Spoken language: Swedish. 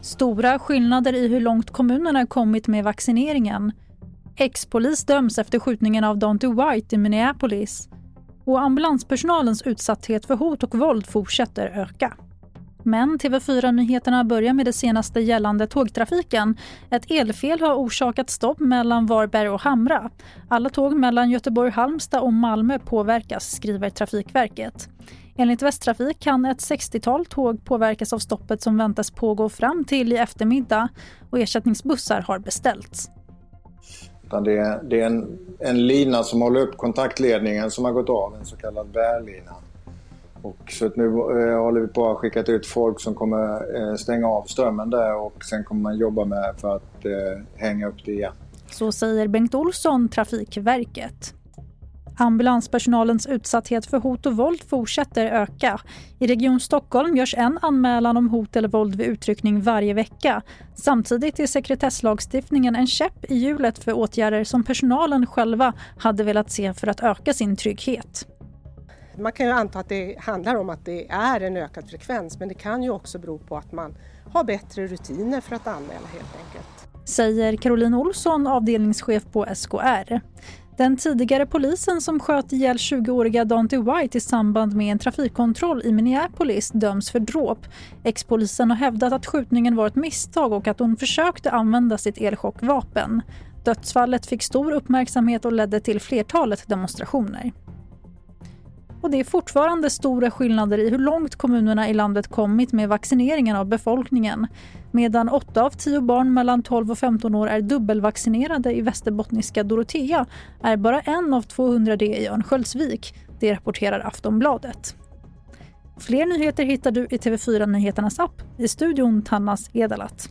Stora skillnader i hur långt kommunerna kommit med vaccineringen. Ex-polis döms efter skjutningen av Dante White i Minneapolis. Och ambulanspersonalens utsatthet för hot och våld fortsätter öka. Men TV4-nyheterna börjar med det senaste gällande tågtrafiken. Ett elfel har orsakat stopp mellan Varberg och Hamra. Alla tåg mellan Göteborg, Halmstad och Malmö påverkas, skriver Trafikverket. Enligt Västtrafik kan ett 60-tal tåg påverkas av stoppet som väntas pågå fram till i eftermiddag och ersättningsbussar har beställts. Det är, det är en, en lina som håller upp kontaktledningen som har gått av, en så kallad bärlina. Och så nu eh, håller vi på att skicka ut folk som kommer eh, stänga av strömmen där och sen kommer man jobba med för att eh, hänga upp det igen. Så säger Bengt Olsson, Trafikverket. Ambulanspersonalens utsatthet för hot och våld fortsätter öka. I Region Stockholm görs en anmälan om hot eller våld vid utryckning varje vecka. Samtidigt är sekretesslagstiftningen en käpp i hjulet för åtgärder som personalen själva hade velat se för att öka sin trygghet. Man kan ju anta att det handlar om att det är en ökad frekvens men det kan ju också bero på att man har bättre rutiner för att anmäla helt enkelt. Säger Caroline Olsson, avdelningschef på SKR. Den tidigare polisen som sköt ihjäl 20-åriga Dante White i samband med en trafikkontroll i Minneapolis döms för dråp. Ex-polisen har hävdat att skjutningen var ett misstag och att hon försökte använda sitt elchockvapen. Dödsfallet fick stor uppmärksamhet och ledde till flertalet demonstrationer. Och det är fortfarande stora skillnader i hur långt kommunerna i landet kommit med vaccineringen av befolkningen. Medan 8 av 10 barn mellan 12 och 15 år är dubbelvaccinerade i västerbottniska Dorotea är bara en av 200 det i Örnsköldsvik. Det rapporterar Aftonbladet. Fler nyheter hittar du i TV4 Nyheternas app. I studion Tannas Edalat.